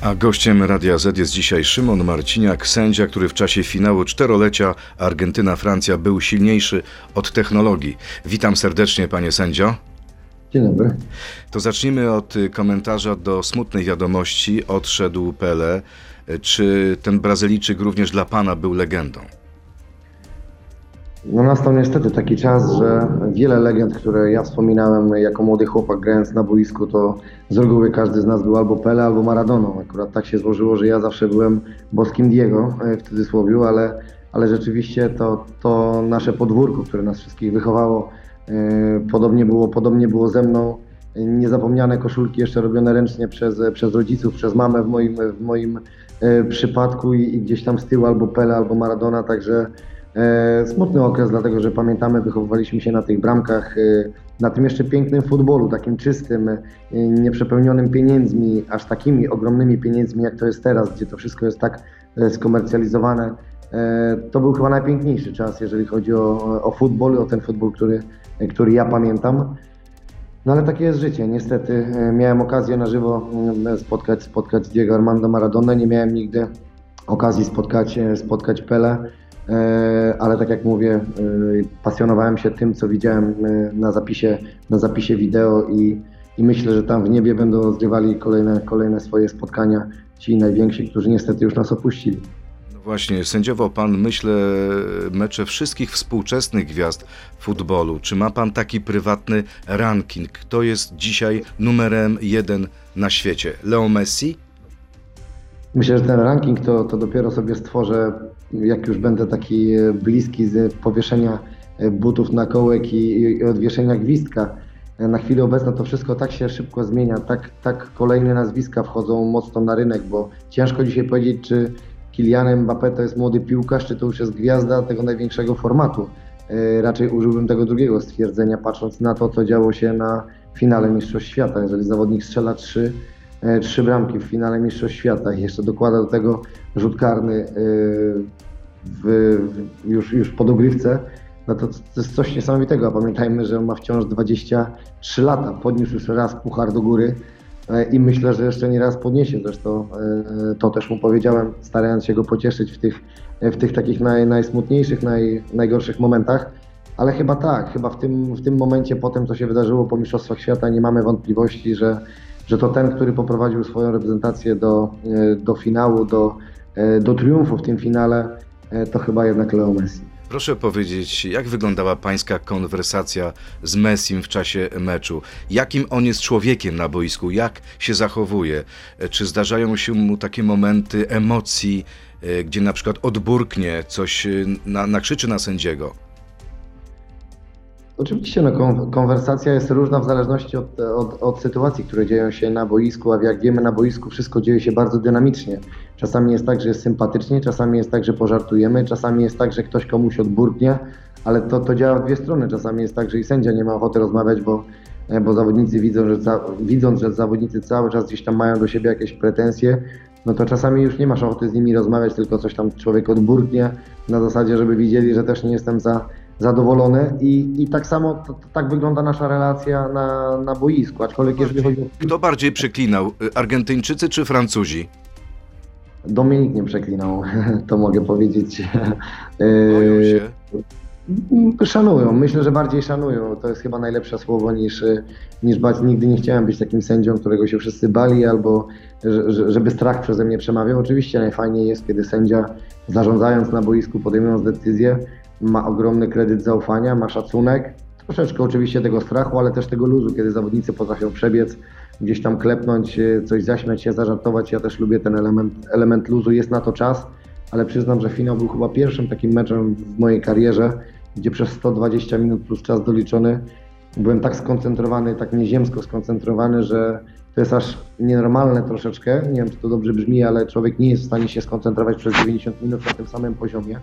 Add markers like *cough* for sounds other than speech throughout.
A gościem Radia Z jest dzisiaj Szymon Marciniak, sędzia, który w czasie finału czterolecia Argentyna-Francja był silniejszy od technologii. Witam serdecznie, panie sędzio. Dzień dobry. To zacznijmy od komentarza do smutnej wiadomości. Odszedł Pele. Czy ten Brazylijczyk również dla pana był legendą? No nastał niestety taki czas, że wiele legend, które ja wspominałem jako młody chłopak grając na boisku, to z reguły każdy z nas był albo Pele, albo Maradoną. Akurat tak się złożyło, że ja zawsze byłem boskim Diego e, w cudzysłowie, ale, ale rzeczywiście to, to nasze podwórko, które nas wszystkich wychowało, e, podobnie było, podobnie było ze mną. Niezapomniane koszulki jeszcze robione ręcznie przez, przez rodziców, przez mamę w moim, w moim e, przypadku i, i gdzieś tam z tyłu albo Pele, albo Maradona, także Smutny okres, dlatego że pamiętamy, wychowywaliśmy się na tych bramkach, e, na tym jeszcze pięknym futbolu, takim czystym, e, nieprzepełnionym pieniędzmi, aż takimi ogromnymi pieniędzmi, jak to jest teraz, gdzie to wszystko jest tak e, skomercjalizowane. E, To był chyba najpiękniejszy czas, jeżeli chodzi o, o futbol, o ten futbol, który, który ja pamiętam. No ale takie jest życie. Niestety e, miałem okazję na żywo spotkać, spotkać Diego Armando Maradona. Nie miałem nigdy okazji spotkać, e, spotkać Pele. E, ale tak jak mówię, e, pasjonowałem się tym, co widziałem e, na zapisie, na zapisie wideo i, i myślę, że tam w niebie będą rozgrywali kolejne, kolejne swoje spotkania ci najwięksi, którzy niestety już nas opuścili. No właśnie, sędziował pan, myślę, mecze wszystkich współczesnych gwiazd futbolu. Czy ma pan taki prywatny ranking? Kto jest dzisiaj numerem jeden na świecie? Leo Messi? Myślę, że ten ranking to, to dopiero sobie stworzę, jak już będę taki e, bliski z powieszenia e, butów na kołek i, i odwieszenia gwizdka. E, Na chwilę obecną to wszystko tak się szybko zmienia, tak, tak kolejne nazwiska wchodzą mocno na rynek, bo ciężko dzisiaj powiedzieć, czy Kylian Mbappé to jest młody piłkarz, czy to już jest gwiazda tego największego formatu. Raczej użyłbym tego drugiego stwierdzenia, patrząc na to, co działo się na finale Mistrzostw Świata. Jeżeli zawodnik strzela trzy, trzy bramki w finale Mistrzostw Świata i jeszcze dokłada do tego rzut karny e, w, już, już po dogrywce, no to, to jest coś niesamowitego. A pamiętajmy, że on ma wciąż 23 lata. Podniósł już raz puchar do góry e, i myślę, że jeszcze nie raz podniesie. Zresztą e, to też mu powiedziałem, starając się go pocieszyć w tych, w tych takich naj, najsmutniejszych, naj, najgorszych momentach. Ale chyba tak, chyba w tym, w tym momencie, po tym co się wydarzyło po Mistrzostwach Świata, nie mamy wątpliwości, że, że to ten, który poprowadził swoją reprezentację do, e, do finału, do, e, do triumfu w tym finale, e, to chyba jednak Leo Messi. Proszę powiedzieć, jak wyglądała pańska konwersacja z Messim w czasie meczu? Jakim on jest człowiekiem na boisku? Jak się zachowuje? Czy zdarzają się mu takie momenty emocji, gdzie na przykład odburknie, coś na, nakrzyczy na sędziego? Oczywiście no, kon- konwersacja jest różna w zależności od, od, od sytuacji, które dzieją się na boisku, a jak wiemy na boisku wszystko dzieje się bardzo dynamicznie. Czasami jest tak, że jest sympatycznie, czasami jest tak, że pożartujemy, czasami jest tak, że ktoś komuś odburknie, ale to, to działa w dwie strony. Czasami jest tak, że i sędzia nie ma ochoty rozmawiać, bo, e, bo zawodnicy widzą, że za, widząc, że zawodnicy cały czas gdzieś tam mają do siebie jakieś pretensje, no to czasami już nie masz ochoty z nimi rozmawiać, tylko coś tam człowiek odburknie na zasadzie, żeby widzieli, że też nie jestem za, zadowolony i, i tak samo tak wygląda nasza relacja na, na boisku, aczkolwiek jeżeli chodzi o... Kto bardziej przeklinał, e, Argentyńczycy czy Francuzi? Dominik nie przeklinał, *laughs* to mogę powiedzieć. *laughs* Boją się. Yy, Szanują, myślę, że bardziej szanują. To jest chyba najlepsze słowo niż, niż bać. Nigdy nie chciałem być takim sędzią, którego się wszyscy bali, albo że- że- żeby strach przeze mnie przemawiał. Oczywiście najfajniej jest, kiedy sędzia zarządzając na boisku, podejmując decyzję, ma ogromny kredyt zaufania, ma szacunek. Troszeczkę oczywiście tego strachu, ale też tego luzu, kiedy zawodnicy potrafią przebiec, gdzieś tam klepnąć, e, coś zaśmiać się, zażartować. Ja też lubię ten element, element luzu, jest na to czas, ale przyznam, że finał był chyba pierwszym takim meczem w mojej karierze, gdzie przez 120 minut plus czas doliczony byłem tak skoncentrowany, tak nieziemsko skoncentrowany, że to jest aż nienormalne troszeczkę. Nie wiem, czy to dobrze brzmi, ale człowiek nie jest w stanie się skoncentrować przez 90 minut na tym samym poziomie.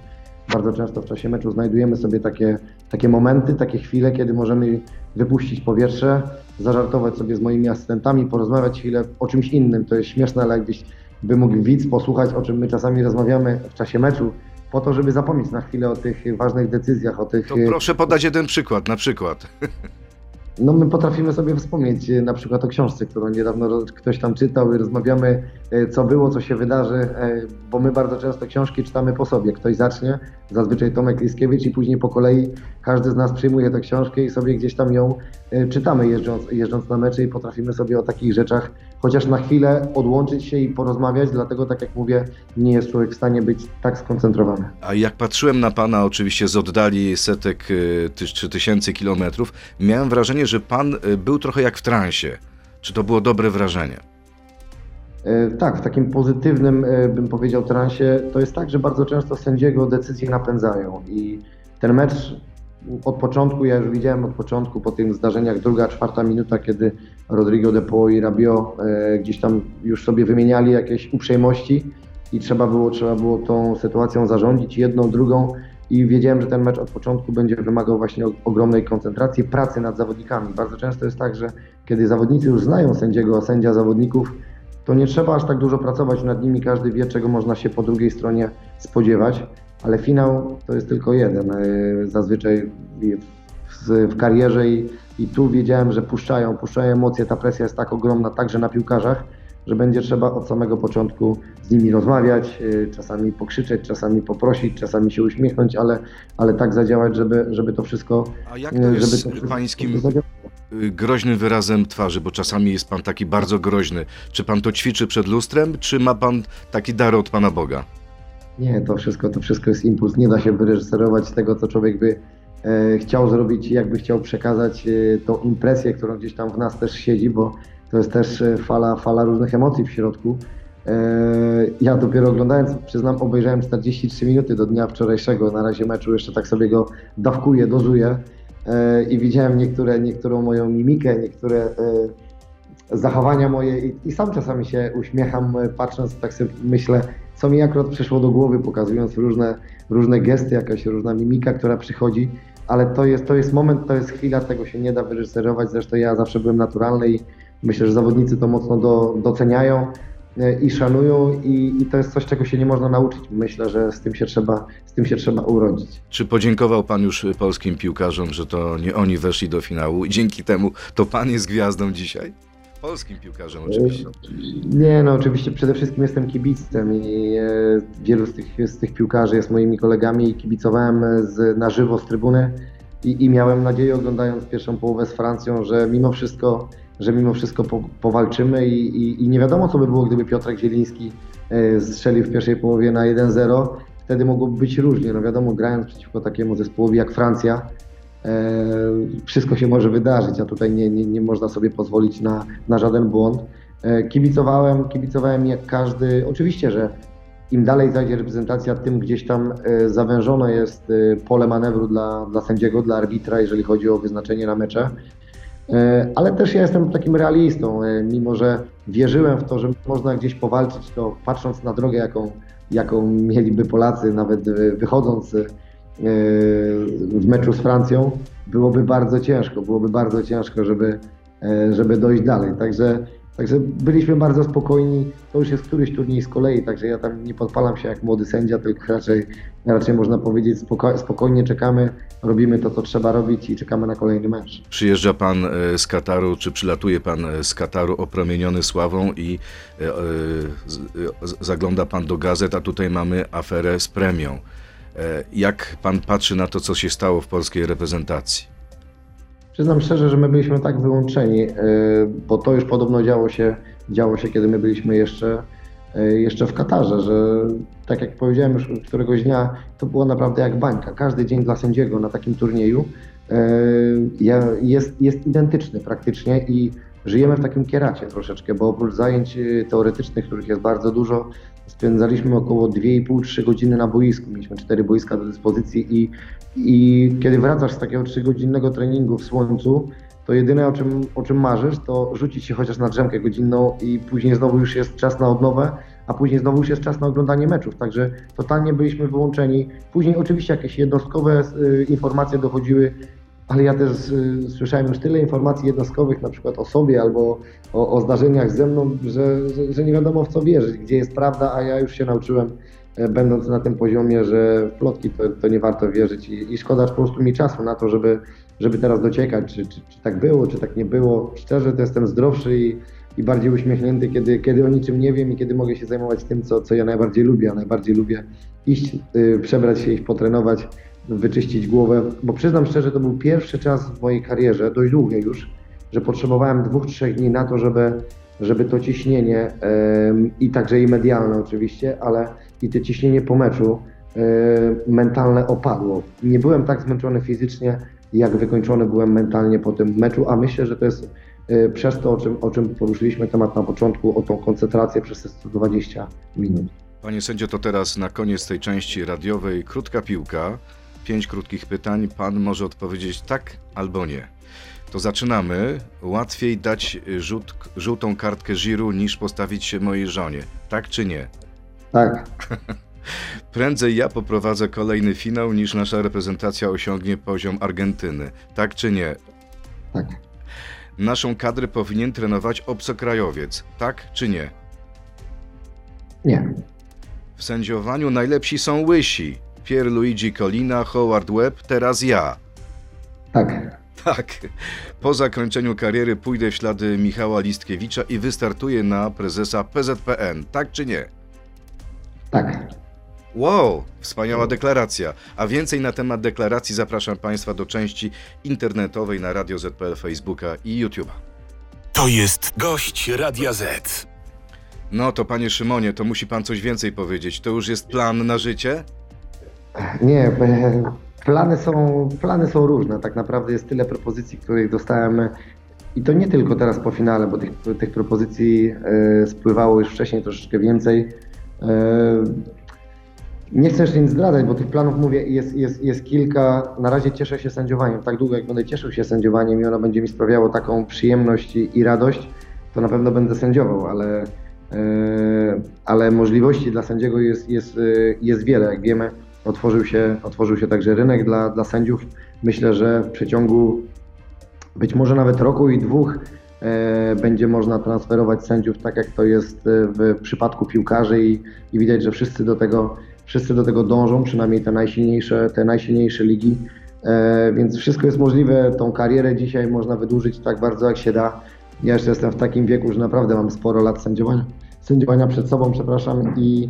Bardzo często w czasie meczu znajdujemy sobie takie, takie momenty, takie chwile, kiedy możemy wypuścić powietrze, zażartować sobie z moimi asystentami, porozmawiać chwilę o czymś innym. To jest śmieszne, ale jakbyś by mógł widz posłuchać, o czym my czasami rozmawiamy w czasie meczu, po to, żeby zapomnieć na chwilę o tych ważnych decyzjach, o tych... To proszę podać jeden przykład, na przykład. *laughs* No my potrafimy sobie wspomnieć e, na przykład o książce, którą niedawno ktoś tam czytał i rozmawiamy e, co było, co się wydarzy, e, bo my bardzo często książki czytamy po sobie. Ktoś zacznie, zazwyczaj Tomek Liskiewicz i później po kolei każdy z nas przyjmuje tę książkę i sobie gdzieś tam ją czytamy jeżdżąc, jeżdżąc na mecze i potrafimy sobie o takich rzeczach chociaż na chwilę odłączyć się i porozmawiać, dlatego tak jak mówię, nie jest człowiek w stanie być tak skoncentrowany. A jak patrzyłem na pana oczywiście z oddali setek czy tysięcy kilometrów, miałem wrażenie, że pan y, był trochę jak w transie. Czy to było dobre wrażenie? E, Tak, w takim pozytywnym, e, bym powiedział, transie, to jest tak, że bardzo często sędziego decyzje napędzają i ten mecz od początku, ja już widziałem od początku po tych zdarzeniach, druga, czwarta minuta, kiedy Rodrigo de Paul i Rabiot e, gdzieś tam już sobie wymieniali jakieś uprzejmości i trzeba było, trzeba było tą sytuacją zarządzić, jedną, drugą i wiedziałem, że ten mecz od początku będzie wymagał właśnie ogromnej koncentracji, pracy nad zawodnikami. Bardzo często jest tak, że kiedy zawodnicy już znają sędziego, sędzia zawodników, to nie trzeba aż tak dużo pracować nad nimi, każdy wie, czego można się po drugiej stronie spodziewać, ale finał to jest tylko jeden. Yy, Zazwyczaj w karierze i, i tu wiedziałem, że puszczają, puszczają emocje, ta presja jest tak ogromna, także na piłkarzach, że będzie trzeba od samego początku z nimi rozmawiać, yy, czasami pokrzyczeć, czasami poprosić, czasami się uśmiechnąć, ale, ale tak zadziałać, żeby, żeby to wszystko A jak yy, to żeby jest to z wszystko pańskim y, groźnym wyrazem twarzy? Bo czasami jest pan taki bardzo groźny. Czy pan to ćwiczy przed lustrem, czy ma pan taki dar od pana Boga? Nie, to wszystko, to wszystko jest impuls. Nie da się wyreżyserować tego, co człowiek by e, chciał zrobić, jakby chciał przekazać e, tą impresję, którą gdzieś tam w nas też siedzi, bo to jest też e, fala, fala różnych emocji w środku. E, ja dopiero oglądając, przyznam, obejrzałem 43 minuty do dnia wczorajszego, na razie meczu jeszcze tak sobie go dawkuję, dozuję. E, i widziałem niektóre, niektórą moją mimikę, niektóre zachowania moje i, i sam czasami się uśmiecham, patrząc, tak sobie myślę, co mi akurat przyszło do głowy, pokazując różne, różne gesty, jakaś różna mimika, która przychodzi, ale to jest, to jest moment, to jest chwila, tego się nie da wyreżyserować, zresztą ja zawsze byłem naturalny i myślę, że zawodnicy to mocno do, doceniają e, i szanują i, i to jest coś, czego się nie można nauczyć. Myślę, że z tym się trzeba, z tym się trzeba urodzić. Czy podziękował pan już polskim piłkarzom, że to nie oni weszli do finału i dzięki temu to pan jest gwiazdą dzisiaj? Polskim piłkarzom oczywiście. Nie, no oczywiście przede wszystkim jestem kibicem i e, wielu z tych, z tych piłkarzy jest moimi kolegami i kibicowałem e, z, na żywo z trybuny i, i miałem nadzieję oglądając pierwszą połowę z Francją, że mimo wszystko, że mimo wszystko po, powalczymy i, i, i nie wiadomo co by było, gdyby Piotrek Zieliński e, strzelił w pierwszej połowie na 1-0. Wtedy mogłoby być różnie. No wiadomo, grając przeciwko takiemu zespołowi jak Francja, E, wszystko się może wydarzyć, a tutaj nie, nie, nie można sobie pozwolić na, na żaden błąd. E, kibicowałem, kibicowałem jak każdy. Oczywiście, że im dalej zajdzie reprezentacja, tym gdzieś tam zawężone jest pole manewru dla, dla sędziego, dla arbitra, jeżeli chodzi o wyznaczenie na mecze. E, Ale też ja jestem takim realistą, e, mimo że wierzyłem w to, że można gdzieś powalczyć, to patrząc na drogę, jaką, jaką mieliby Polacy, nawet e, wychodząc w meczu z Francją, byłoby bardzo ciężko, byłoby bardzo ciężko, żeby, żeby dojść dalej. Także, także byliśmy bardzo spokojni. To już jest któryś turniej z kolei, także ja tam nie podpalam się jak młody sędzia, tylko raczej, raczej można powiedzieć spoko- spokojnie czekamy, robimy to, co trzeba robić i czekamy na kolejny mecz. Przyjeżdża pan e, z Kataru, czy przylatuje pan e, z Kataru opromieniony sławą i e, e, e, zagląda pan do gazet, a tutaj mamy aferę z premią. E, Jak pan patrzy na to, co się stało w polskiej reprezentacji? Przyznam szczerze, że my byliśmy tak wyłączeni, yy, bo to już podobno działo się, działo się kiedy my byliśmy jeszcze, yy, jeszcze w Katarze, że tak jak powiedziałem już któregoś dnia, to było naprawdę jak bańka. Każdy dzień dla sędziego na takim turnieju ja- jest, jest identyczny praktycznie i żyjemy w takim kieracie troszeczkę, bo oprócz zajęć yy, teoretycznych, których jest bardzo dużo, spędzaliśmy około 2,5-3 godziny na boisku. Mieliśmy cztery boiska do dyspozycji i i kiedy wracasz z takiego trzygodzinnego treningu w słońcu, to jedyne o czym, o czym marzysz, to rzucić się chociaż na drzemkę godzinną i później znowu już jest czas na odnowę, a później znowu już jest czas na oglądanie meczów. Także totalnie byliśmy wyłączeni. Później oczywiście jakieś jednostkowe y, informacje dochodziły, ale ja też y, słyszałem już tyle informacji jednostkowych, na przykład o sobie albo o, o zdarzeniach ze mną, że, że, że nie wiadomo w co wierzyć, gdzie jest prawda, a ja już się nauczyłem e, będąc na tym poziomie, że w plotki to, to nie warto wierzyć i, i szkoda po prostu mi czasu na to, żeby, żeby teraz dociekać, czy, czy, czy tak było, czy tak nie było. Szczerze to jestem zdrowszy i, i bardziej uśmiechnięty, kiedy, kiedy o niczym nie wiem i kiedy mogę się zajmować tym, co, co ja najbardziej lubię. A najbardziej lubię iść, y, przebrać się, iść potrenować, wyczyścić głowę, bo przyznam szczerze, to był pierwszy czas w mojej karierze, dość długiej już, że potrzebowałem dwóch, trzech dni na to, żeby, żeby to ciśnienie em, i także i medialne oczywiście, ale i to ciśnienie po meczu e, mentalne opadło. Nie byłem tak zmęczony fizycznie, jak wykończony byłem mentalnie po tym meczu, a myślę, że to jest e, przez to, o czym, o czym poruszyliśmy temat na początku, o tą koncentrację przez te 120 minut. Panie sędzio, to teraz na koniec tej części radiowej krótka piłka. Pięć krótkich pytań. Pan może odpowiedzieć tak albo nie. To zaczynamy. Łatwiej dać rzut, żółtą kartkę Giru niż postawić się mojej żonie. Tak czy nie? Tak, *laughs* Prędzej ja poprowadzę kolejny finał niż nasza reprezentacja osiągnie poziom Argentyny. Tak czy nie? tak, Naszą kadrę powinien trenować obcokrajowiec. Tak czy nie? nie, W sędziowaniu najlepsi są łysi. Pierluigi Colina, Howard Webb, teraz ja. tak, Tak. Po zakończeniu kariery pójdę w ślady Michała Listkiewicza i wystartuję na prezesa PZPN. Tak czy nie? tak. Wow, wspaniała deklaracja. A więcej na temat deklaracji zapraszam Państwa do części internetowej na Radio ZPL, Facebooka i YouTube'a. To jest gość Radia Z. No to panie Szymonie, to musi pan coś więcej powiedzieć. To już jest plan na życie? Nie, e, plany są, plany są różne. Tak naprawdę jest tyle propozycji, których dostałem i to nie tylko teraz po finale, bo tych, tych propozycji e, spływało już wcześniej troszeczkę więcej. E, nie chcę jeszcze nic zdradzać, bo tych planów, mówię, jest, jest, jest kilka. Na razie cieszę się sędziowaniem. Tak długo, jak będę cieszył się sędziowaniem i ono będzie mi sprawiało taką przyjemność i, i radość, to na pewno będę sędziował, ale, ale możliwości dla sędziego jest, jest, jest wiele. Jak wiemy, otworzył się, otworzył się także rynek dla, dla sędziów. Myślę, że w przeciągu być może nawet roku i dwóch e, będzie można transferować sędziów, tak jak to jest e, w przypadku piłkarzy i, i widać, że wszyscy do tego, wszyscy do tego dążą, przynajmniej te najsilniejsze, te najsilniejsze ligi. E, więc wszystko jest możliwe. Tą karierę dzisiaj można wydłużyć tak bardzo jak się da. Ja jeszcze jestem w takim wieku, że naprawdę mam sporo lat sędziowania, sędziowania przed sobą, przepraszam, i,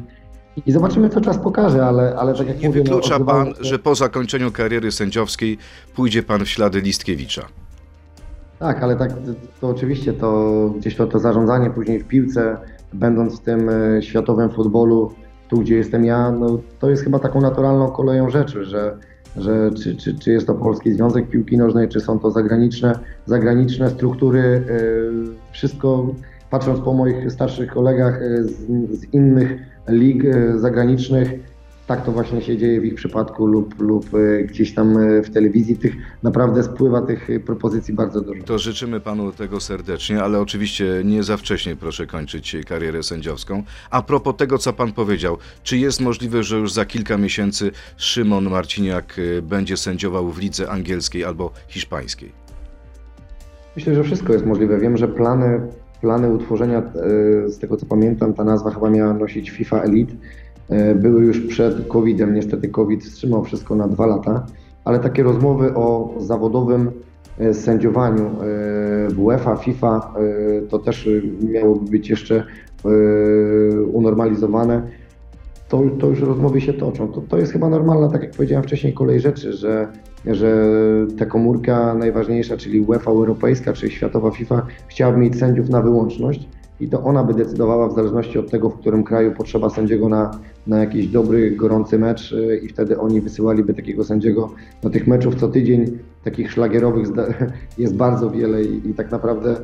i zobaczymy, co czas pokaże, ale, ale tak jak Nie mówię... no, wyklucza pan, odzywając się- że po zakończeniu kariery sędziowskiej pójdzie pan w ślady Listkiewicza. Tak, ale tak, to, to oczywiście to gdzieś to, to zarządzanie później w piłce, będąc w tym e, światowym futbolu, tu gdzie jestem ja, no, to jest chyba taką naturalną koleją rzeczy, że, że czy, czy, czy jest to Polski Związek Piłki Nożnej, czy są to zagraniczne, zagraniczne struktury, e, wszystko patrząc po moich starszych kolegach e, z, z innych lig e, zagranicznych, tak to właśnie się dzieje w ich przypadku lub, lub e, gdzieś tam e, w telewizji tych naprawdę spływa tych propozycji bardzo dużo. To życzymy panu tego serdecznie, ale oczywiście nie za wcześnie proszę kończyć karierę sędziowską. A propos tego, co pan powiedział, czy jest możliwe, że już za kilka miesięcy Szymon Marciniak będzie sędziował w lidze angielskiej albo hiszpańskiej? Myślę, że wszystko jest możliwe. Wiem, że plany, plany utworzenia, e, z tego co pamiętam, ta nazwa chyba miała nosić FIFA Elite, e, były już przed COVID-em. Niestety COVID wstrzymał wszystko na dwa lata, ale takie rozmowy o zawodowym e, sędziowaniu w UEFA, FIFA, to też miałoby być jeszcze unormalizowane. To, to już rozmowy się toczą. To, to jest chyba normalna, tak jak powiedziałem wcześniej, kolej rzeczy, że, że ta komórka najważniejsza, czyli UEFA europejska czy światowa FIFA, chciałaby mieć sędziów na wyłączność i to ona by decydowała w zależności od tego, w którym kraju potrzeba sędziego na, na jakiś dobry, gorący mecz y, i wtedy oni wysyłaliby takiego sędziego do tych meczów co tydzień. Takich szlagierowych *laughs* jest bardzo wiele i, i tak naprawdę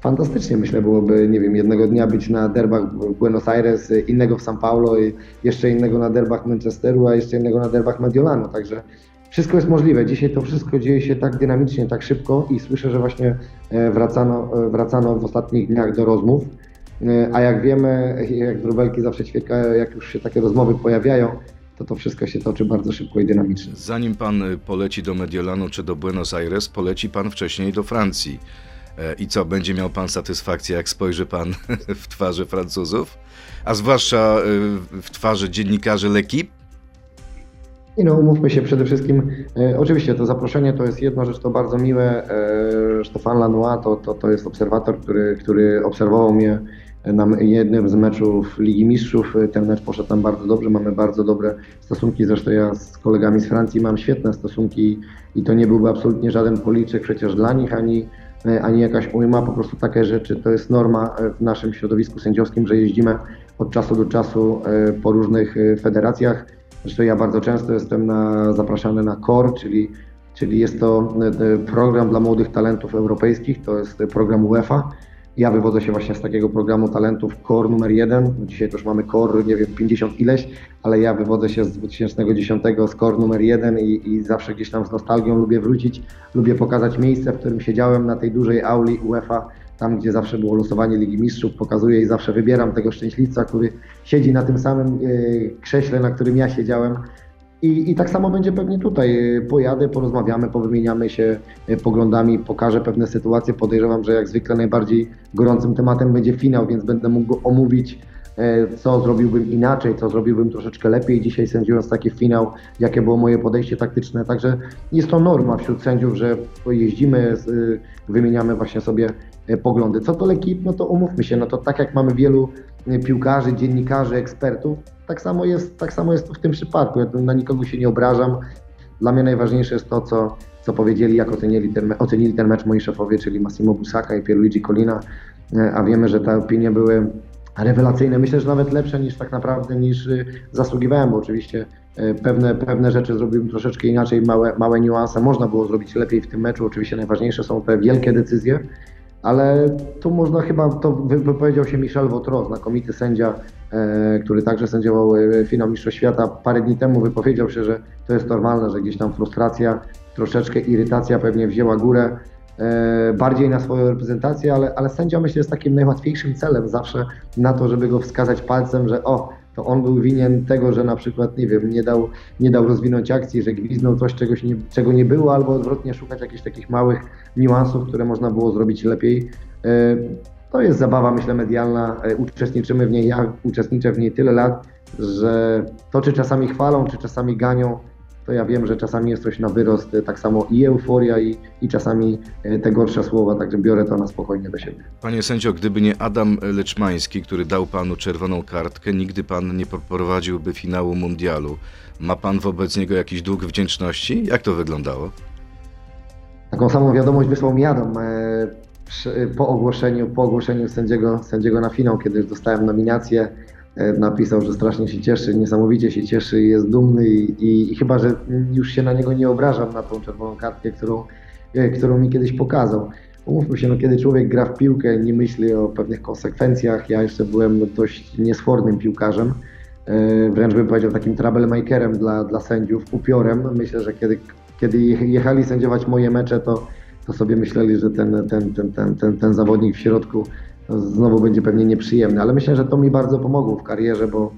fantastycznie myślę byłoby, nie wiem, jednego dnia być na derbach Buenos Aires, innego w São Paulo jeszcze innego na derbach Manchesteru, a jeszcze innego na derbach Mediolanu, także wszystko jest możliwe. Dzisiaj to wszystko dzieje się tak dynamicznie, tak szybko i słyszę, że właśnie e, wracano, e, wracano w ostatnich dniach do rozmów. E, A jak wiemy, jak wróbelki zawsze ćwiekają, jak już się takie rozmowy pojawiają, to to wszystko się toczy bardzo szybko i dynamicznie. Zanim pan poleci do Mediolanu czy do Buenos Aires, poleci pan wcześniej do Francji. E, I co, będzie miał pan satysfakcję, jak spojrzy pan *laughs* w twarze Francuzów? A zwłaszcza y, w twarze dziennikarzy L'Equipe? I no, umówmy się przede wszystkim, e, oczywiście to zaproszenie to jest jedna rzecz, to bardzo miłe. E, Stefan Lanois to, to, to jest obserwator, który, który obserwował mnie na jednym z meczów Ligi Mistrzów. E, Ten mecz poszedł nam bardzo dobrze, mamy bardzo dobre stosunki. Zresztą ja z kolegami z Francji mam świetne stosunki i to nie byłby absolutnie żaden policzek przecież dla nich, ani, e, ani jakaś ujma, po prostu takie rzeczy. To jest norma e, w naszym środowisku sędziowskim, że jeździmy od czasu do czasu e, po różnych e, federacjach. Zresztą ja bardzo często jestem na, zapraszany na KOR, czyli, czyli jest to e, e, program dla młodych talentów europejskich, to jest e, program UEFA. Ja wywodzę się właśnie z takiego programu talentów KOR numer jeden. Dzisiaj już mamy KOR, nie wiem, 50 ileś, ale ja wywodzę się z 2010 z KOR numer jeden i, i zawsze gdzieś tam z nostalgią lubię wrócić. Lubię pokazać miejsce, w którym siedziałem na tej dużej auli UEFA, tam gdzie zawsze było losowanie Ligi Mistrzów. Pokazuję i zawsze wybieram tego szczęśliwca, który siedzi na tym samym e, krześle, na którym ja siedziałem. I, I tak samo będzie pewnie tutaj. E, Pojadę, porozmawiamy, powymieniamy się e, poglądami, pokażę pewne sytuacje. Podejrzewam, że jak zwykle najbardziej gorącym tematem będzie finał, więc będę mógł omówić, e, co zrobiłbym inaczej, co zrobiłbym troszeczkę lepiej dzisiaj sędziując taki finał, jakie było moje podejście taktyczne. Także jest to norma wśród sędziów, że jeździmy, y, wymieniamy właśnie sobie e, poglądy. Co do lekip, no to umówmy się, no to tak jak mamy wielu e, piłkarzy, dziennikarzy, ekspertów, tak samo jest, tak samo jest w tym przypadku. Ja na nikogo się nie obrażam. Dla mnie najważniejsze jest to, co, co powiedzieli, jak ocenili ten, ocenili ten mecz moi szefowie, czyli Massimo Busaka i Pierluigi Colina, E, a wiemy, że te opinie były rewelacyjne. Myślę, że nawet lepsze niż tak naprawdę niż zasługiwałem, bo oczywiście e, pewne, pewne rzeczy zrobiłem troszeczkę inaczej, małe, małe niuanse można było zrobić lepiej w tym meczu. Oczywiście najważniejsze są te wielkie decyzje, ale tu można chyba, to wy- wypowiedział się Michel Wotro, znakomity sędzia, e, który także sędziował e, finał Mistrzostw Świata. Parę dni temu wypowiedział się, że to jest normalne, że gdzieś tam frustracja, troszeczkę irytacja pewnie wzięła górę e, bardziej na swoją reprezentację, ale, ale sędzia myślę jest takim najłatwiejszym celem zawsze na to, żeby go wskazać palcem, że o, to on był winien tego, że na przykład, nie wiem, nie dał, nie dał rozwinąć akcji, że gwiznął coś, czegoś nie, czego nie było, albo odwrotnie szukać jakichś takich małych niuansów, które można było zrobić lepiej. E, To jest zabawa, myślę, medialna. E, Uczestniczymy w niej, ja uczestniczę w niej tyle lat, że to, czy czasami chwalą, czy czasami ganią, to ja wiem, że czasami jest coś na wyrost, tak samo i euforia, i, i czasami e, te gorsze słowa, także biorę to na spokojnie do siebie. Panie sędzio, gdyby nie Adam Leczmański, który dał panu czerwoną kartkę, nigdy pan nie poprowadziłby finału mundialu. Ma pan wobec niego jakiś dług wdzięczności? Jak to wyglądało? Taką samą wiadomość wysłał mi Adam e, po ogłoszeniu, po ogłoszeniu sędziego, sędziego na finał, kiedy już dostałem nominację. E, napisał, że strasznie się cieszy, niesamowicie się cieszy jest dumny i, i, i chyba, że już się na niego nie obrażam na tą czerwoną kartkę, którą, e, którą mi kiedyś pokazał. Umówmy się, no, kiedy człowiek gra w piłkę, nie myśli o pewnych konsekwencjach. Ja jeszcze byłem dość niesfornym piłkarzem, e, wręcz bym powiedział takim troublemakerem dla, dla sędziów, upiorem. Myślę, że kiedy, kiedy je- jechali sędziować moje mecze, to, to sobie myśleli, że ten, ten, ten, ten, ten, ten zawodnik w środku znowu będzie pewnie nieprzyjemny, ale myślę, że to mi bardzo pomogło w karierze, bo,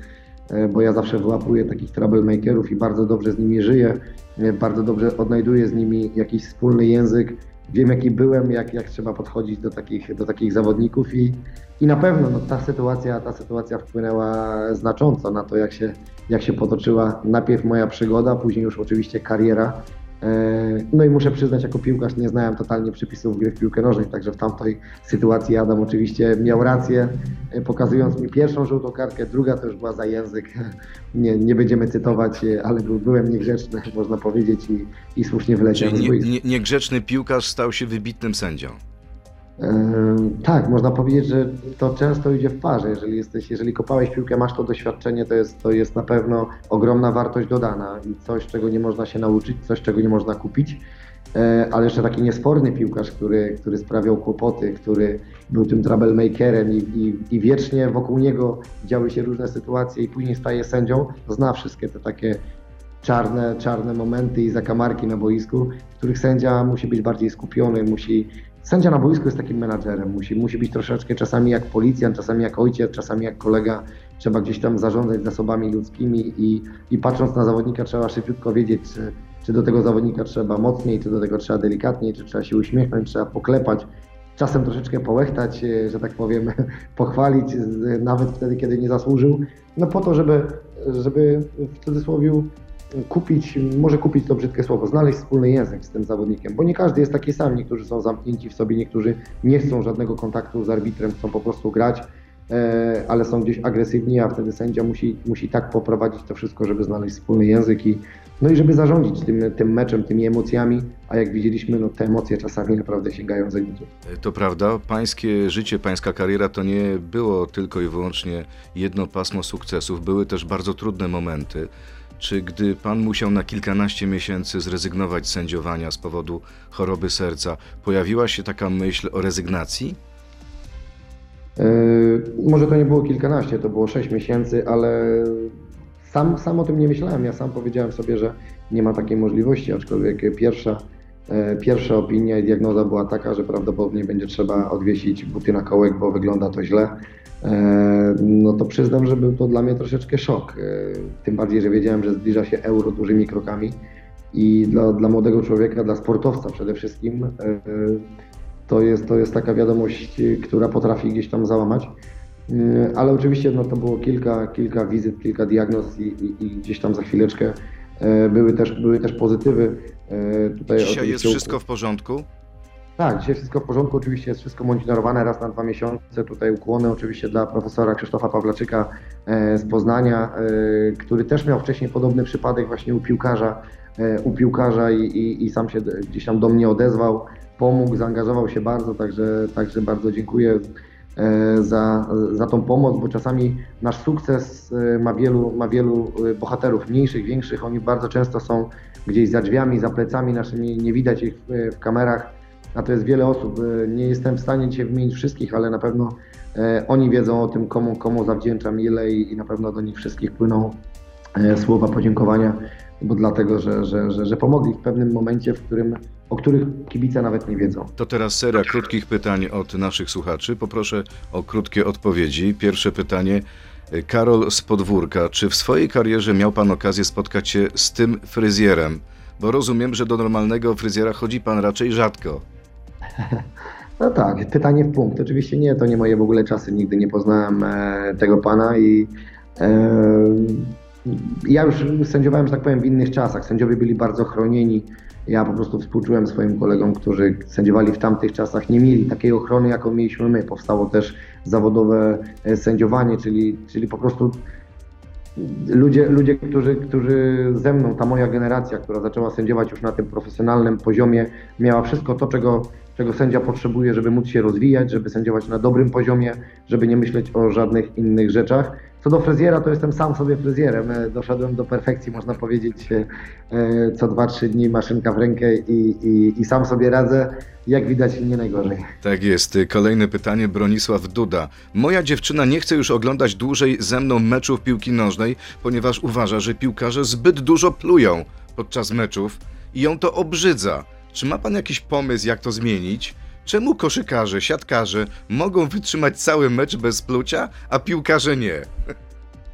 e, bo ja zawsze wyłapuję takich troublemakerów i bardzo dobrze z nimi żyję, e, bardzo dobrze odnajduję z nimi jakiś wspólny język, wiem jaki byłem, jak, jak trzeba podchodzić do takich, do takich zawodników i, i na pewno no, ta, sytuacja, ta sytuacja wpłynęła znacząco na to, jak się, jak się potoczyła najpierw moja przygoda, później już oczywiście kariera. E, No i muszę przyznać, jako piłkarz nie znałem totalnie przepisów gry w piłkę nożnej, także w tamtej sytuacji Adam oczywiście miał rację, e, pokazując mi pierwszą żółtą kartkę, druga to już była za język. *laughs* Nie, nie będziemy cytować, e, ale był, byłem niegrzeczny, *laughs* można powiedzieć, i, i słusznie wyleciałem Czyli nie, nie, niegrzeczny piłkarz stał się wybitnym sędzią. Ehm, Tak, można powiedzieć, że to często idzie w parze. Jeżeli, jesteś, jeżeli kopałeś piłkę, masz to doświadczenie, to jest, to jest na pewno ogromna wartość dodana i coś, czego nie można się nauczyć, coś, czego nie można kupić. E, Ale jeszcze taki niesforny piłkarz, który, który sprawiał kłopoty, który był tym troublemakerem i, i, i wiecznie wokół niego działy się różne sytuacje i później staje sędzią, zna wszystkie te takie czarne, czarne momenty i zakamarki na boisku, w których sędzia musi być bardziej skupiony, musi... Sędzia na boisku jest takim menadżerem, musi, musi być troszeczkę czasami jak policjant, czasami jak ojciec, czasami jak kolega. Trzeba gdzieś tam zarządzać zasobami ludzkimi i, i patrząc na zawodnika trzeba szybciutko wiedzieć, czy, czy do tego zawodnika trzeba mocniej, czy do tego trzeba delikatniej, czy trzeba się uśmiechnąć, trzeba poklepać. Czasem troszeczkę połechtać, e, że tak powiem, *laughs* pochwalić, nawet wtedy, kiedy nie zasłużył, no po to, żeby, żeby w cudzysłowie kupić, może kupić to brzydkie słowo, znaleźć wspólny język z tym zawodnikiem, bo nie każdy jest taki sam, niektórzy są zamknięci w sobie, niektórzy nie chcą żadnego kontaktu z arbitrem, chcą po prostu grać, e, ale są gdzieś agresywni, a wtedy sędzia musi, musi tak poprowadzić to wszystko, żeby znaleźć wspólny język i no i żeby zarządzić tym, tym meczem, tymi emocjami, a jak widzieliśmy, no te emocje czasami naprawdę sięgają zenitu. To prawda, pańskie życie, pańska kariera to nie było tylko i wyłącznie jedno pasmo sukcesów, były też bardzo trudne momenty. Czy gdy pan musiał na kilkanaście miesięcy zrezygnować z sędziowania z powodu choroby serca, pojawiła się taka myśl o rezygnacji? Yy, może to nie było kilkanaście, to było sześć miesięcy, ale sam, sam o tym nie myślałem. Ja sam powiedziałem sobie, że nie ma takiej możliwości, aczkolwiek pierwsza, e, pierwsza opinia i diagnoza była taka, że prawdopodobnie będzie trzeba odwiesić buty na kołek, bo wygląda to źle. E, no to przyznam, że był to dla mnie troszeczkę szok. E, tym bardziej, że wiedziałem, że zbliża się euro dużymi krokami i dla, dla młodego człowieka, dla sportowca przede wszystkim, to jest, to jest taka wiadomość, która potrafi gdzieś tam załamać. E, ale oczywiście no, to było kilka, kilka wizyt, kilka diagnoz i, i, i gdzieś tam za chwileczkę e, były też, były też pozytywy. E, tutaj Dzisiaj jest wszystko w porządku? Tak, dzisiaj wszystko w porządku, oczywiście jest wszystko monitorowane raz na dwa miesiące. Tutaj ukłony oczywiście dla profesora Krzysztofa Pawlaczyka z Poznania, który też miał wcześniej podobny przypadek właśnie u piłkarza, u piłkarza i, i, i sam się gdzieś tam do mnie odezwał, pomógł, zaangażował się bardzo, także, także bardzo dziękuję. E, za, za tą pomoc, bo czasami nasz sukces e, ma wielu, ma wielu e, bohaterów, mniejszych, większych. Oni bardzo często są gdzieś za drzwiami, za plecami naszymi, nie widać ich w, w kamerach, a to jest wiele osób. Nie jestem w stanie dzisiaj wymienić wszystkich, ale na pewno oni wiedzą o tym, komu, komu zawdzięczam ile i, i na pewno do nich wszystkich płyną słowa podziękowania bo dlatego, że, że, że, że pomogli w pewnym momencie, w którym, o których kibice nawet nie wiedzą. To teraz seria krótkich pytań od naszych słuchaczy. Poproszę o krótkie odpowiedzi. Pierwsze pytanie. Karol z podwórka. Czy w swojej karierze miał Pan okazję spotkać się z tym fryzjerem? Bo rozumiem, że do normalnego fryzjera chodzi Pan raczej rzadko. No tak, pytanie w punkt. Oczywiście nie, to nie moje w ogóle czasy. Nigdy nie poznałem e, tego pana i e, ja już sędziowałem, że tak powiem, w innych czasach. Sędziowie byli bardzo chronieni. Ja po prostu współczułem swoim kolegom, którzy sędziowali w tamtych czasach, nie mieli takiej ochrony, jaką mieliśmy my. Powstało też zawodowe e, sędziowanie, czyli, czyli po prostu ludzie, ludzie którzy, którzy ze mną, ta moja generacja, która zaczęła sędziować już na tym profesjonalnym poziomie, miała wszystko to, czego, czego sędzia potrzebuje, żeby móc się rozwijać, żeby sędziować na dobrym poziomie, żeby nie myśleć o żadnych innych rzeczach. Co do fryzjera, to jestem sam sobie fryzjerem. E, doszedłem do perfekcji, można powiedzieć, e, co 2-3 dni maszynka w rękę i, i, i sam sobie radzę. Jak widać, nie najgorzej. Tak jest. Kolejne pytanie, Bronisław Duda. Moja dziewczyna nie chce już oglądać dłużej ze mną meczów piłki nożnej, ponieważ uważa, że piłkarze zbyt dużo plują podczas meczów i ją to obrzydza. Czy ma pan jakiś pomysł, jak to zmienić? Czemu koszykarze, siatkarze mogą wytrzymać cały mecz bez plucia, a piłkarze nie? *laughs*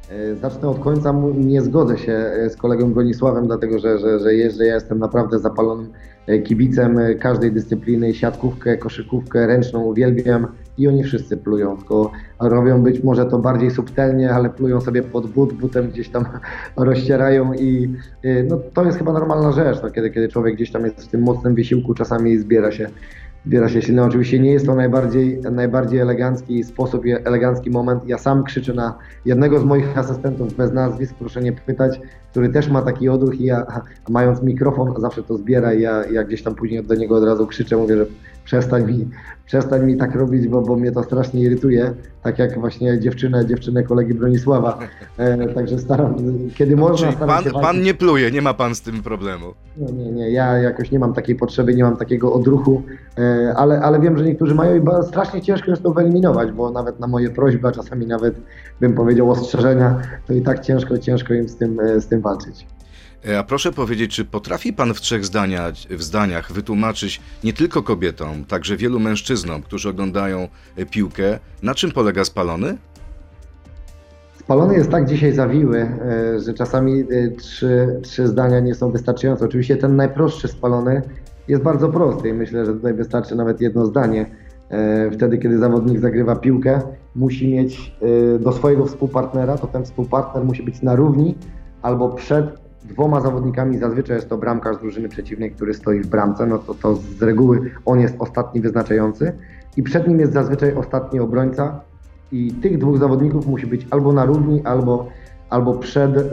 E, zacznę od końca. Nie zgodzę się e, z kolegą Bronisławem, dlatego że, że, że, jest, że ja jestem naprawdę zapalonym e, kibicem każdej dyscypliny. Siatkówkę, koszykówkę ręczną uwielbiam i oni wszyscy plują, tylko robią być może to bardziej subtelnie, ale plują sobie pod but, butem gdzieś tam *laughs* rozcierają i no, to jest chyba normalna rzecz, no, kiedy, kiedy człowiek gdzieś tam jest w tym mocnym wysiłku, czasami zbiera się zbiera się silny. Oczywiście nie jest to najbardziej, najbardziej elegancki sposób, elegancki moment. Ja sam krzyczę na jednego z moich asystentów bez nazwisk, proszę nie pytać, który też ma taki odruch i ja mając mikrofon zawsze to zbiera i ja, ja gdzieś tam później do niego od razu krzyczę, mówię, że przestań mi, przestań mi tak robić, bo, bo mnie to strasznie irytuje, tak jak właśnie dziewczynę, dziewczynę kolegi Bronisława. E, także staram, kiedy no, można, staram pan, się pan nie pluje, nie ma pan z tym problemu. Nie, nie, nie, ja jakoś nie mam takiej potrzeby, nie mam takiego odruchu, e, ale, ale wiem, że niektórzy mają i strasznie ciężko jest to wyeliminować, bo nawet na moje prośby, a czasami nawet bym powiedział ostrzeżenia, to i tak ciężko, ciężko im z tym, e, z tym walczyć. E, a proszę powiedzieć, czy potrafi Pan w trzech zdaniach, w zdaniach wytłumaczyć nie tylko kobietom, także wielu mężczyznom, którzy oglądają e, piłkę, na czym polega spalony? Spalony jest tak dzisiaj zawiły, e, że czasami trzy, trzy zdania nie są wystarczające. Oczywiście ten najprostszy spalony jest bardzo prosty i myślę, że tutaj wystarczy nawet jedno zdanie. Wtedy, kiedy zawodnik zagrywa piłkę, musi mieć do swojego współpartnera, to ten współpartner musi być na równi albo przed dwoma zawodnikami, zazwyczaj jest to bramkarz drużyny przeciwnej, który stoi w bramce, no to, to z reguły on jest ostatni wyznaczający i przed nim jest zazwyczaj ostatni obrońca i tych dwóch zawodników musi być albo na równi, albo, albo przed e,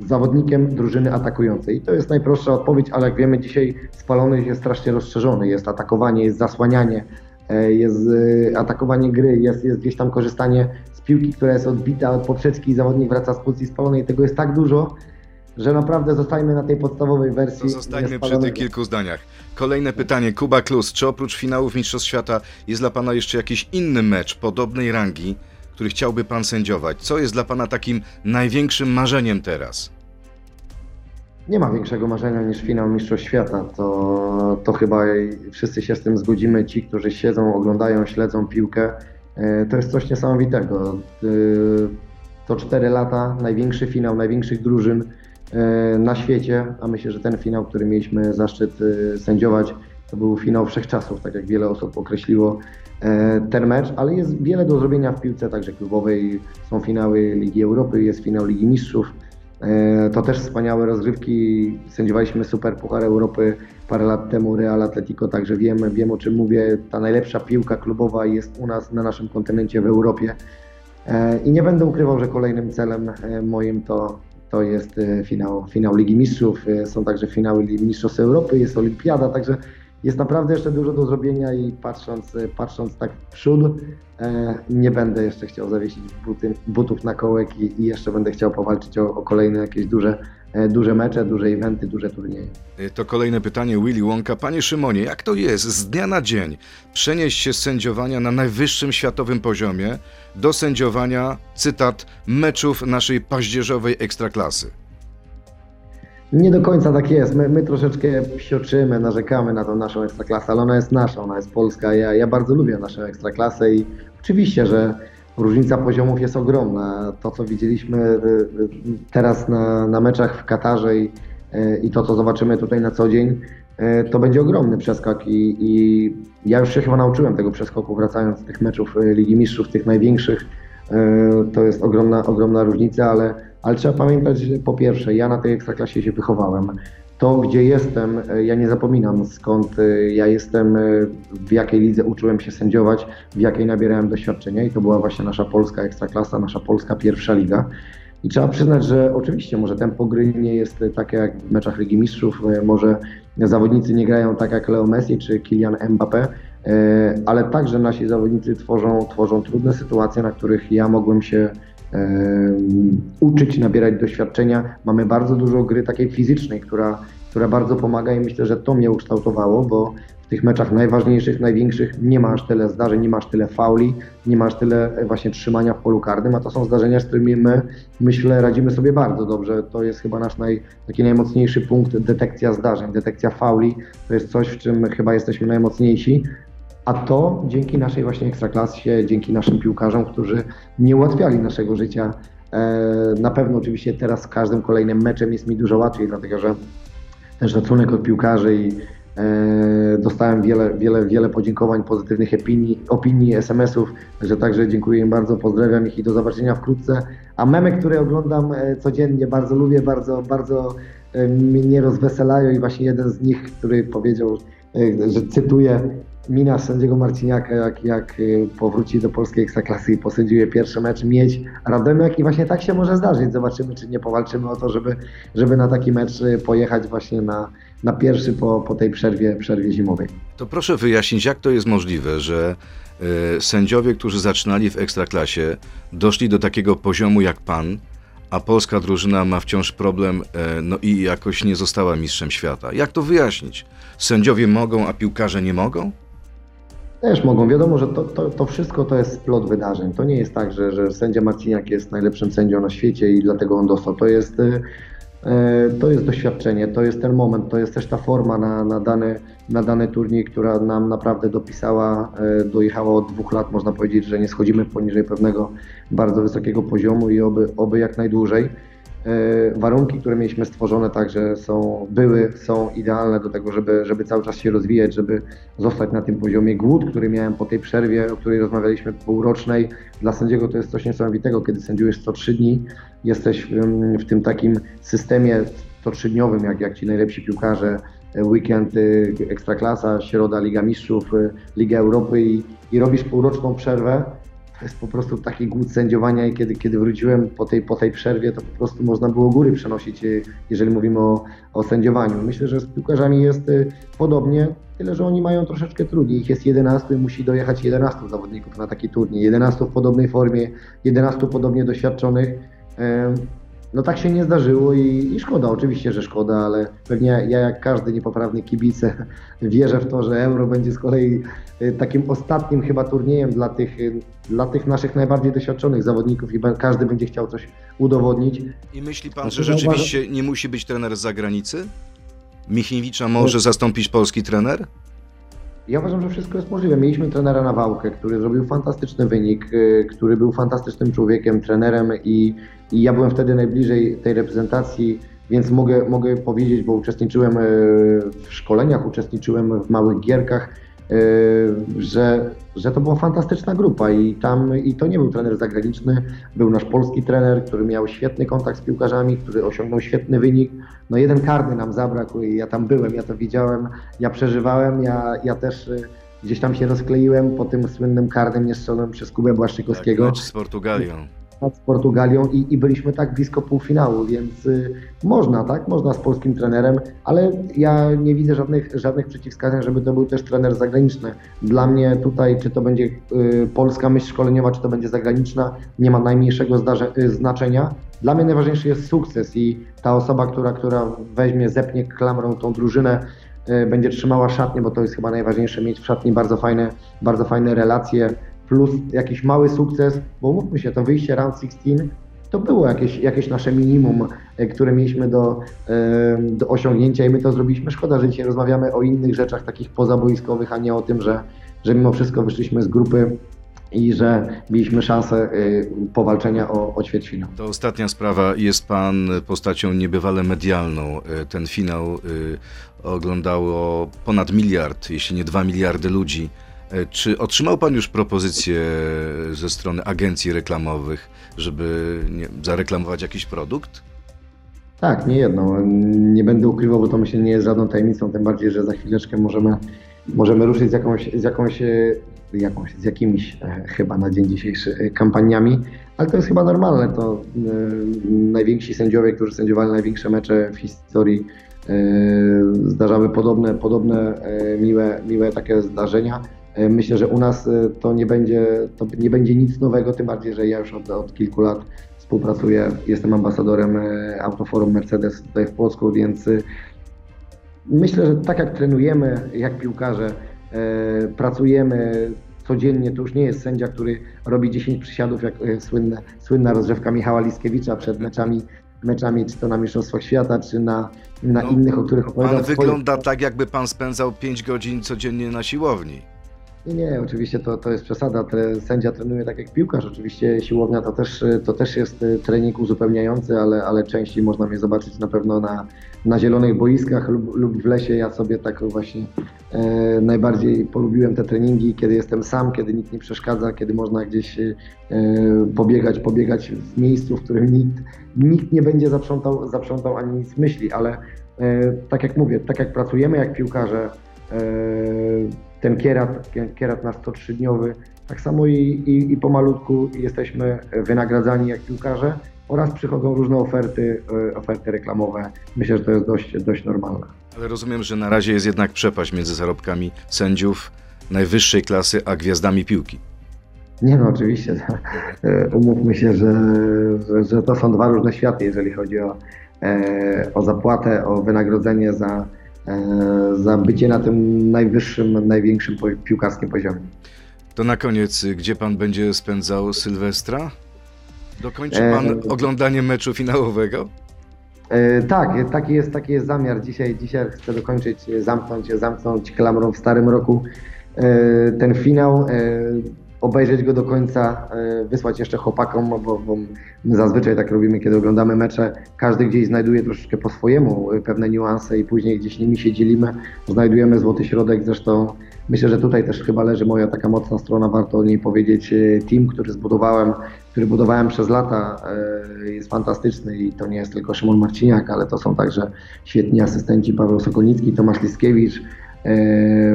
zawodnikiem drużyny atakującej. I to jest najprostsza odpowiedź, ale jak wiemy dzisiaj spalony jest strasznie rozszerzony, jest atakowanie, jest zasłanianie, e, jest e, atakowanie gry, jest, jest gdzieś tam korzystanie z piłki, która jest odbita od poprzeczki i zawodnik wraca z pozycji spalonej. Tego jest tak dużo, że naprawdę zostajmy na tej podstawowej wersji. To zostańmy przy tych kilku zdaniach. Kolejne pytanie. Kuba Klus, czy oprócz finałów Mistrzostw Świata jest dla Pana jeszcze jakiś inny mecz podobnej rangi, który chciałby Pan sędziować? Co jest dla Pana takim największym marzeniem teraz? Nie ma większego marzenia niż finał Mistrzostw Świata. To, to chyba wszyscy się z tym zgodzimy. Ci, którzy siedzą, oglądają, śledzą piłkę, e, to jest coś niesamowitego. E, To 4 lata, największy finał największych drużyn na świecie, a myślę, że ten finał, który mieliśmy zaszczyt e, sędziować, to był finał wszechczasów, tak jak wiele osób określiło e, ten mecz, ale jest wiele do zrobienia w piłce, także klubowej. Są finały Ligi Europy, jest finał Ligi Mistrzów. E, To też wspaniałe rozgrywki. Sędziowaliśmy Super Puchar Europy parę lat temu, Real Atletico, także wiem, wiem o czym mówię. Ta najlepsza piłka klubowa jest u nas na naszym kontynencie w Europie. E, I nie będę ukrywał, że kolejnym celem e, moim to, to jest e, finał, finał Ligi Mistrzów. E, Są także finały Ligi Mistrzostw Europy, jest Olimpiada, także jest naprawdę jeszcze dużo do zrobienia i patrząc, e, patrząc tak w przód, e, nie będę jeszcze chciał zawiesić buty, butów na kołek i, i jeszcze będę chciał powalczyć o, o kolejne jakieś duże, e, duże mecze, duże eventy, duże turnieje. Y, To kolejne pytanie Willy Wonka. Panie Szymonie, jak to jest z dnia na dzień przenieść się z sędziowania na najwyższym światowym poziomie do sędziowania, cytat, meczów naszej paździerzowej ekstraklasy? Nie do końca tak jest. My, my troszeczkę psioczymy, narzekamy na tą naszą ekstraklasę, ale ona jest nasza, ona jest polska. Ja, ja bardzo lubię naszą ekstraklasę i oczywiście, że różnica poziomów jest ogromna. To, co widzieliśmy y, y, teraz na, na meczach w Katarze i, y, i to, co zobaczymy tutaj na co dzień, to będzie ogromny przeskok i, i ja już się chyba nauczyłem tego przeskoku wracając z tych meczów Ligi Mistrzów, tych największych. Y, To jest ogromna, ogromna różnica, ale, ale trzeba pamiętać, że po pierwsze, ja na tej ekstraklasie się wychowałem. To, gdzie jestem, y, ja nie zapominam skąd y, ja jestem, w jakiej lidze uczyłem się sędziować, w jakiej nabierałem doświadczenia i to była właśnie nasza polska ekstraklasa, nasza polska pierwsza liga. I trzeba przyznać, że oczywiście może tempo gry nie jest takie jak w meczach Ligi Mistrzów, może zawodnicy nie grają tak jak Leo Messi czy Kylian Mbappé, E, ale także nasi zawodnicy tworzą, tworzą trudne sytuacje, na których ja mogłem się e, uczyć, nabierać doświadczenia. Mamy bardzo dużo gry takiej fizycznej, która, która bardzo pomaga i myślę, że to mnie ukształtowało, bo w tych meczach najważniejszych, największych nie masz tyle zdarzeń, nie masz tyle fauli, nie masz tyle e, właśnie trzymania w polu karnym, a to są zdarzenia, z którymi my, myślę, radzimy sobie bardzo dobrze. To jest chyba nasz naj, taki najmocniejszy punkt, detekcja zdarzeń, detekcja fauli. To jest coś, w czym chyba jesteśmy najmocniejsi. A to dzięki naszej właśnie ekstraklasie, dzięki naszym piłkarzom, którzy nie ułatwiali naszego życia. E, Na pewno oczywiście teraz z każdym kolejnym meczem jest mi dużo łatwiej, dlatego że ten szacunek od piłkarzy i e, dostałem wiele, wiele, wiele podziękowań, pozytywnych opinii, opinii SMS-ów, także także dziękuję im bardzo, pozdrawiam ich i do zobaczenia wkrótce. A memy, które oglądam e, codziennie, bardzo lubię, bardzo, bardzo mnie rozweselają i właśnie jeden z nich, który powiedział, że cytuję, mina sędziego Marciniaka, jak, jak y, powróci do polskiej ekstraklasy i posędziuje pierwszy mecz, mieć Radomiak i właśnie tak się może zdarzyć. Zobaczymy, czy nie powalczymy o to, żeby, żeby na taki mecz y, pojechać właśnie na, na pierwszy po, po tej przerwie, przerwie zimowej. To proszę wyjaśnić, jak to jest możliwe, że e, sędziowie, którzy zaczynali w ekstraklasie, doszli do takiego poziomu jak pan, a polska drużyna ma wciąż problem, e, no i jakoś nie została mistrzem świata. Jak to wyjaśnić? Sędziowie mogą, a piłkarze nie mogą? Też mogą. Wiadomo, że to, to, to wszystko to jest splot wydarzeń. To nie jest tak, że, że sędzia Marciniak jest najlepszym sędzią na świecie i dlatego on dostał. To jest, y, y, to jest doświadczenie, to jest ten moment, to jest też ta forma na, na, dany, na dany turniej, która nam naprawdę dopisała, y, dojechała od dwóch lat. Można powiedzieć, że nie schodzimy poniżej pewnego bardzo wysokiego poziomu i oby, oby jak najdłużej. E, Warunki, które mieliśmy stworzone także są, były, są idealne do tego, żeby, żeby cały czas się rozwijać, żeby zostać na tym poziomie. Głód, który miałem po tej przerwie, o której rozmawialiśmy półrocznej, dla sędziego to jest coś niesamowitego, kiedy sędziujesz co trzy dni, jesteś w, w tym takim systemie 103-dniowym, jak, jak ci najlepsi piłkarze, e, weekend y, Ekstraklasa, środa Liga Mistrzów, y, Liga Europy i, i robisz półroczną przerwę, to jest po prostu taki głód sędziowania i kiedy, kiedy wróciłem po tej, po tej przerwie, to po prostu można było góry przenosić, y, jeżeli mówimy o, o sędziowaniu. Myślę, że z piłkarzami jest y, podobnie, tyle że oni mają troszeczkę trudniej. Ich jest 11 i musi dojechać 11 zawodników na taki turniej. 11 w podobnej formie, 11 podobnie doświadczonych. No tak się nie zdarzyło i, i szkoda, oczywiście, że szkoda, ale pewnie ja jak każdy niepoprawny kibice *laughs* wierzę w to, że Euro będzie z kolei y, takim ostatnim chyba turniejem dla tych, y, dla tych naszych najbardziej doświadczonych zawodników i każdy będzie chciał coś udowodnić. I myśli pan, Znaczy, że rzeczywiście nie musi być trener z zagranicy? Michniewicza może zastąpić polski trener? Ja uważam, że wszystko jest możliwe. Mieliśmy trenera Nawałkę, który zrobił fantastyczny wynik, y, który był fantastycznym człowiekiem, trenerem i, i ja byłem wtedy najbliżej tej reprezentacji, więc mogę, mogę powiedzieć, bo uczestniczyłem y, w szkoleniach, uczestniczyłem w małych gierkach, że, że to była fantastyczna grupa i tam i to nie był trener zagraniczny, był nasz polski trener, który miał świetny kontakt z piłkarzami, który osiągnął świetny wynik. No jeden karny nam zabrakł i ja tam byłem, ja to widziałem, ja przeżywałem, ja, ja też y, gdzieś tam się rozkleiłem po tym słynnym karnym niestrzelonym przez Kubę Tak, Błaszczykowskiego mecz z Portugalią. Z Portugalią i, i byliśmy tak blisko półfinału, więc y, można, tak? Można z polskim trenerem, ale ja nie widzę żadnych, żadnych przeciwwskazań, żeby to był też trener zagraniczny. Dla mnie tutaj, czy to będzie y, polska myśl szkoleniowa, czy to będzie zagraniczna, nie ma najmniejszego zdarze, y, znaczenia. Dla mnie najważniejszy jest sukces i ta osoba, która, która weźmie, zepnie klamrą tą drużynę, y, będzie trzymała szatnię, bo to jest chyba najważniejsze, mieć w szatni bardzo fajne, bardzo fajne relacje, plus jakiś mały sukces, bo mówmy się, to wyjście Round 16 to było jakieś, jakieś nasze minimum, e, które mieliśmy do, e, do osiągnięcia i my to zrobiliśmy. Szkoda, że dzisiaj rozmawiamy o innych rzeczach takich pozaboiskowych, a nie o tym, że, że mimo wszystko wyszliśmy z grupy i że mieliśmy szansę e, powalczenia o, o ćwierćfinał. To ostatnia sprawa. Jest pan postacią niebywale medialną. Ten finał oglądało ponad miliard, jeśli nie dwa miliardy ludzi. Czy otrzymał pan już propozycję ze strony agencji reklamowych, żeby nie, zareklamować jakiś produkt? Tak, nie jedno. Nie będę ukrywał, bo to myślę nie jest żadną tajemnicą, tym bardziej, że za chwileczkę możemy, możemy ruszyć z jakąś, z jakąś, jakąś z jakimiś e, chyba na dzień dzisiejszy e, kampaniami, ale to jest chyba normalne. To e, najwięksi sędziowie, którzy sędziowali największe mecze w historii, zdarzały podobne, podobne miłe, miłe takie zdarzenia. E, Myślę, że u nas e, to nie będzie, to nie będzie nic nowego, tym bardziej, że ja już od, od kilku lat współpracuję, jestem ambasadorem e, Autoforum Mercedes tutaj w Płocku, więc myślę, że tak jak trenujemy, jak piłkarze, pracujemy codziennie, to już nie jest sędzia, który robi 10 przysiadów, jak słynne, słynna rozgrzewka Michała Liskiewicza przed meczami, meczami czy to na Mistrzostwach Świata, czy na, na No, innych, o których opowiadam. Pan wygląda tak, jakby pan spędzał 5 godzin codziennie na siłowni. Nie, nie, oczywiście to, to jest przesada. Sędzia trenuje tak jak piłkarz. Oczywiście siłownia to też, to też jest e, trening uzupełniający, ale, ale częściej można mnie zobaczyć na pewno na, na zielonych boiskach lub, lub w lesie. Ja sobie tak właśnie e, najbardziej polubiłem te treningi, kiedy jestem sam, kiedy nikt nie przeszkadza, kiedy można gdzieś e, pobiegać, pobiegać w miejscu, w którym nikt, nikt nie będzie zaprzątał, zaprzątał ani nic myśli, ale e, tak jak mówię, tak jak pracujemy jak piłkarze, e, ten kierat, kierat nasz 103-dniowy, tak samo i, i, i pomalutku jesteśmy wynagradzani jak piłkarze oraz przychodzą różne oferty, e, oferty reklamowe. Myślę, że to jest dość, dość normalne. Ale rozumiem, że na razie jest jednak przepaść między zarobkami sędziów najwyższej klasy, a gwiazdami piłki. Nie no, oczywiście. *laughs* e, Umówmy się, że, że, że to są dwa różne światy, jeżeli chodzi o, e, o zapłatę, o wynagrodzenie za, za bycie na tym najwyższym, największym piłkarskim poziomie. To na koniec, gdzie pan będzie spędzał Sylwestra? Dokończy pan E, oglądanie meczu finałowego? E, tak, taki jest, taki jest zamiar. Dzisiaj, dzisiaj chcę dokończyć, e, zamknąć, zamknąć klamrą w starym roku e, ten finał. Obejrzeć go do końca, e, wysłać jeszcze chłopakom, bo, bo my zazwyczaj tak robimy, kiedy oglądamy mecze. Każdy gdzieś znajduje troszeczkę po swojemu e, pewne niuanse i później gdzieś nimi się dzielimy, znajdujemy złoty środek. Zresztą myślę, że tutaj też chyba leży moja taka mocna strona, warto o niej powiedzieć. E, Team, który zbudowałem, który budowałem przez lata, jest fantastyczny i to nie jest tylko Szymon Marciniak, ale to są także świetni asystenci Paweł Sokolnicki, Tomasz Liskiewicz,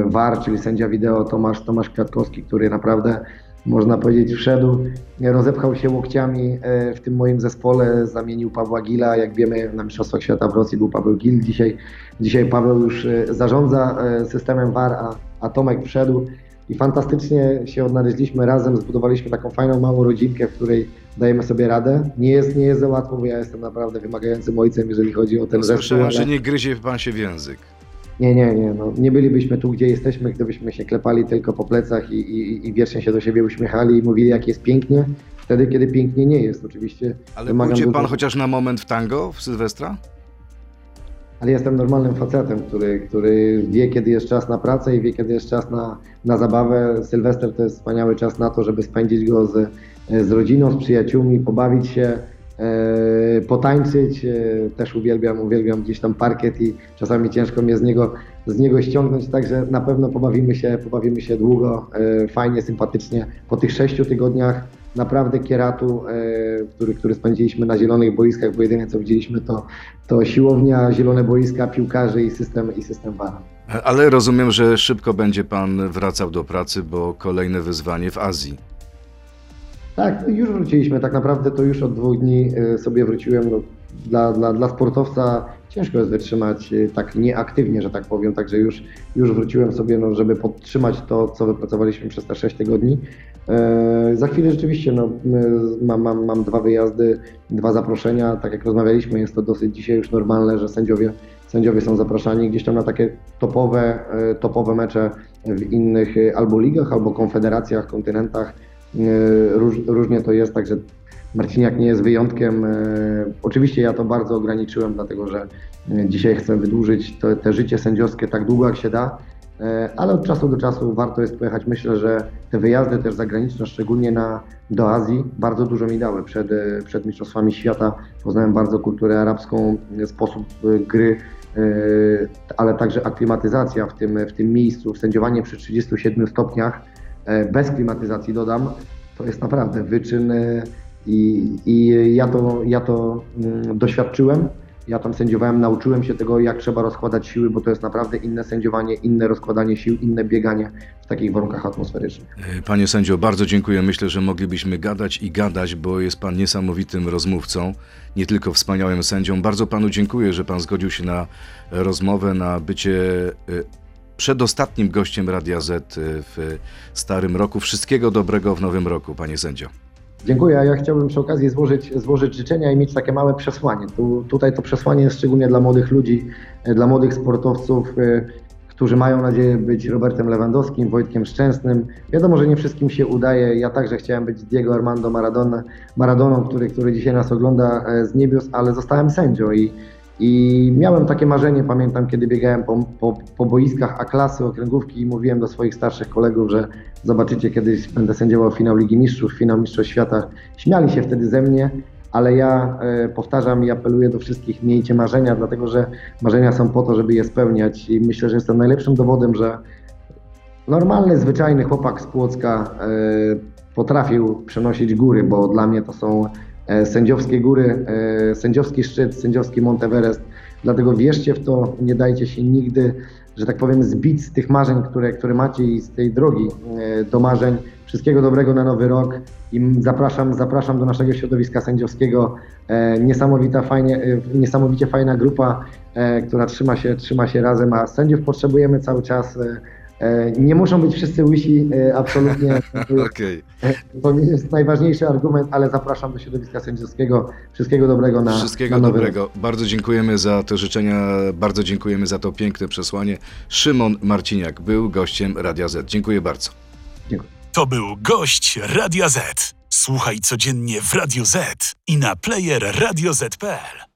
VAR, czyli sędzia wideo Tomasz, Tomasz Kwiatkowski, który naprawdę można powiedzieć wszedł, rozepchał się łokciami e, w tym moim zespole, zamienił Pawła Gila, jak wiemy na Mistrzostwach Świata w Rosji był Paweł Gil, dzisiaj, dzisiaj Paweł już e, zarządza e, systemem VAR, a, a Tomek wszedł i fantastycznie się odnaleźliśmy razem, zbudowaliśmy taką fajną małą rodzinkę, w której dajemy sobie radę. Nie jest, nie jest za łatwo, bo ja jestem naprawdę wymagającym ojcem, jeżeli chodzi o ten zespół. Słyszałem, ale- że nie gryzie pan się w język. Nie, nie, nie. No, nie bylibyśmy tu, gdzie jesteśmy, gdybyśmy się klepali tylko po plecach i, i, i wiecznie się do siebie uśmiechali i mówili, jak jest pięknie, wtedy, kiedy pięknie nie jest. Oczywiście Ale pójdzie pan chociaż na moment w tango w Sylwestra? Ale jestem normalnym facetem, który, który wie, kiedy jest czas na pracę i wie, kiedy jest czas na, na zabawę. Sylwester to jest wspaniały czas na to, żeby spędzić go z, z rodziną, z przyjaciółmi, pobawić się, potańczyć. E, też uwielbiam, uwielbiam gdzieś tam parkiet i czasami ciężko mnie z niego, z niego ściągnąć, także na pewno pobawimy się, pobawimy się długo, e, fajnie, sympatycznie. Po tych sześciu tygodniach naprawdę kieratu, który, który spędziliśmy na zielonych boiskach, bo jedynie co widzieliśmy to, to siłownia, zielone boiska, piłkarzy i system, i system VAR. Ale rozumiem, że szybko będzie pan wracał do pracy, bo kolejne wyzwanie w Azji. Tak, już wróciliśmy. Tak naprawdę to już od dwóch dni e, sobie wróciłem. No, dla, dla, dla sportowca ciężko jest wytrzymać e, tak nieaktywnie, że tak powiem. Także już, już wróciłem sobie, no, żeby podtrzymać to, co wypracowaliśmy przez te 6 tygodni. E, za chwilę rzeczywiście no, mam, mam, mam dwa wyjazdy, dwa zaproszenia. Tak jak rozmawialiśmy, jest to dosyć dzisiaj już normalne, że sędziowie, sędziowie są zapraszani gdzieś tam na takie topowe, e, topowe mecze w innych e, albo ligach, albo konfederacjach, kontynentach. E, Róż, różnie to jest, także Marciniak nie jest wyjątkiem. E, Oczywiście ja to bardzo ograniczyłem, dlatego że e, dzisiaj chcę wydłużyć to, te życie sędziowskie tak długo jak się da, ale od czasu do czasu warto jest pojechać. Myślę, że te wyjazdy też zagraniczne, szczególnie na, do Azji, bardzo dużo mi dały. Przed, przed Mistrzostwami Świata poznałem bardzo kulturę arabską, sposób gry, ale także aklimatyzacja w tym, w tym miejscu, sędziowanie przy 37 stopniach, bez klimatyzacji dodam, to jest naprawdę wyczyn e, i, i ja to, ja to mm, doświadczyłem. Ja tam sędziowałem, nauczyłem się tego, jak trzeba rozkładać siły, bo to jest naprawdę inne sędziowanie, inne rozkładanie sił, inne bieganie w takich warunkach atmosferycznych. E, Panie sędzio, bardzo dziękuję. Myślę, że moglibyśmy gadać i gadać, bo jest pan niesamowitym rozmówcą, nie tylko wspaniałym sędzią. Bardzo panu dziękuję, że pan zgodził się na rozmowę, na bycie e, przedostatnim gościem Radia Z e, w starym roku. Wszystkiego dobrego w nowym roku, panie sędzio. Dziękuję, a ja chciałbym przy okazji złożyć, złożyć życzenia i mieć takie małe przesłanie. Tu, tutaj to przesłanie jest szczególnie dla młodych ludzi, e, dla młodych sportowców, e, którzy mają nadzieję być Robertem Lewandowskim, Wojtkiem Szczęsnym. Wiadomo, że nie wszystkim się udaje. Ja także chciałem być Diego Armando Maradona, Maradoną, który, który dzisiaj nas ogląda z niebios, ale zostałem sędzią i, i miałem takie marzenie, pamiętam, kiedy biegałem po, po, po boiskach A-klasy, okręgówki i mówiłem do swoich starszych kolegów, że zobaczycie, kiedyś będę sędziował finał Ligi Mistrzów, finał Mistrzostw Świata. Śmiali się wtedy ze mnie, ale ja e, powtarzam i apeluję do wszystkich, miejcie marzenia, dlatego że marzenia są po to, żeby je spełniać i myślę, że jestem najlepszym dowodem, że normalny, zwyczajny chłopak z Płocka e, potrafił przenosić góry, bo dla mnie to są sędziowskie góry, e, sędziowski szczyt, sędziowski Monteverest. Dlatego wierzcie w to, nie dajcie się nigdy, że tak powiem, zbić z tych marzeń, które, które macie i z tej drogi e, do marzeń. Wszystkiego dobrego na nowy rok i zapraszam, zapraszam do naszego środowiska sędziowskiego. E, niesamowita, fajnie, e, niesamowicie fajna grupa, e, która trzyma się, trzyma się razem, a sędziów potrzebujemy cały czas. E, nie muszą być wszyscy łysi, e, absolutnie. *laughs* Okej. To nie jest najważniejszy argument, ale zapraszam do środowiska sędziowskiego. Wszystkiego dobrego na, Wszystkiego na nowy rok. dobrego. Bardzo dziękujemy za te życzenia, bardzo dziękujemy za to piękne przesłanie. Szymon Marciniak był gościem Radia Z. Dziękuję bardzo. Dziękuję. To był gość Radia Z. Słuchaj codziennie w Radio Z i na player radioz.pl.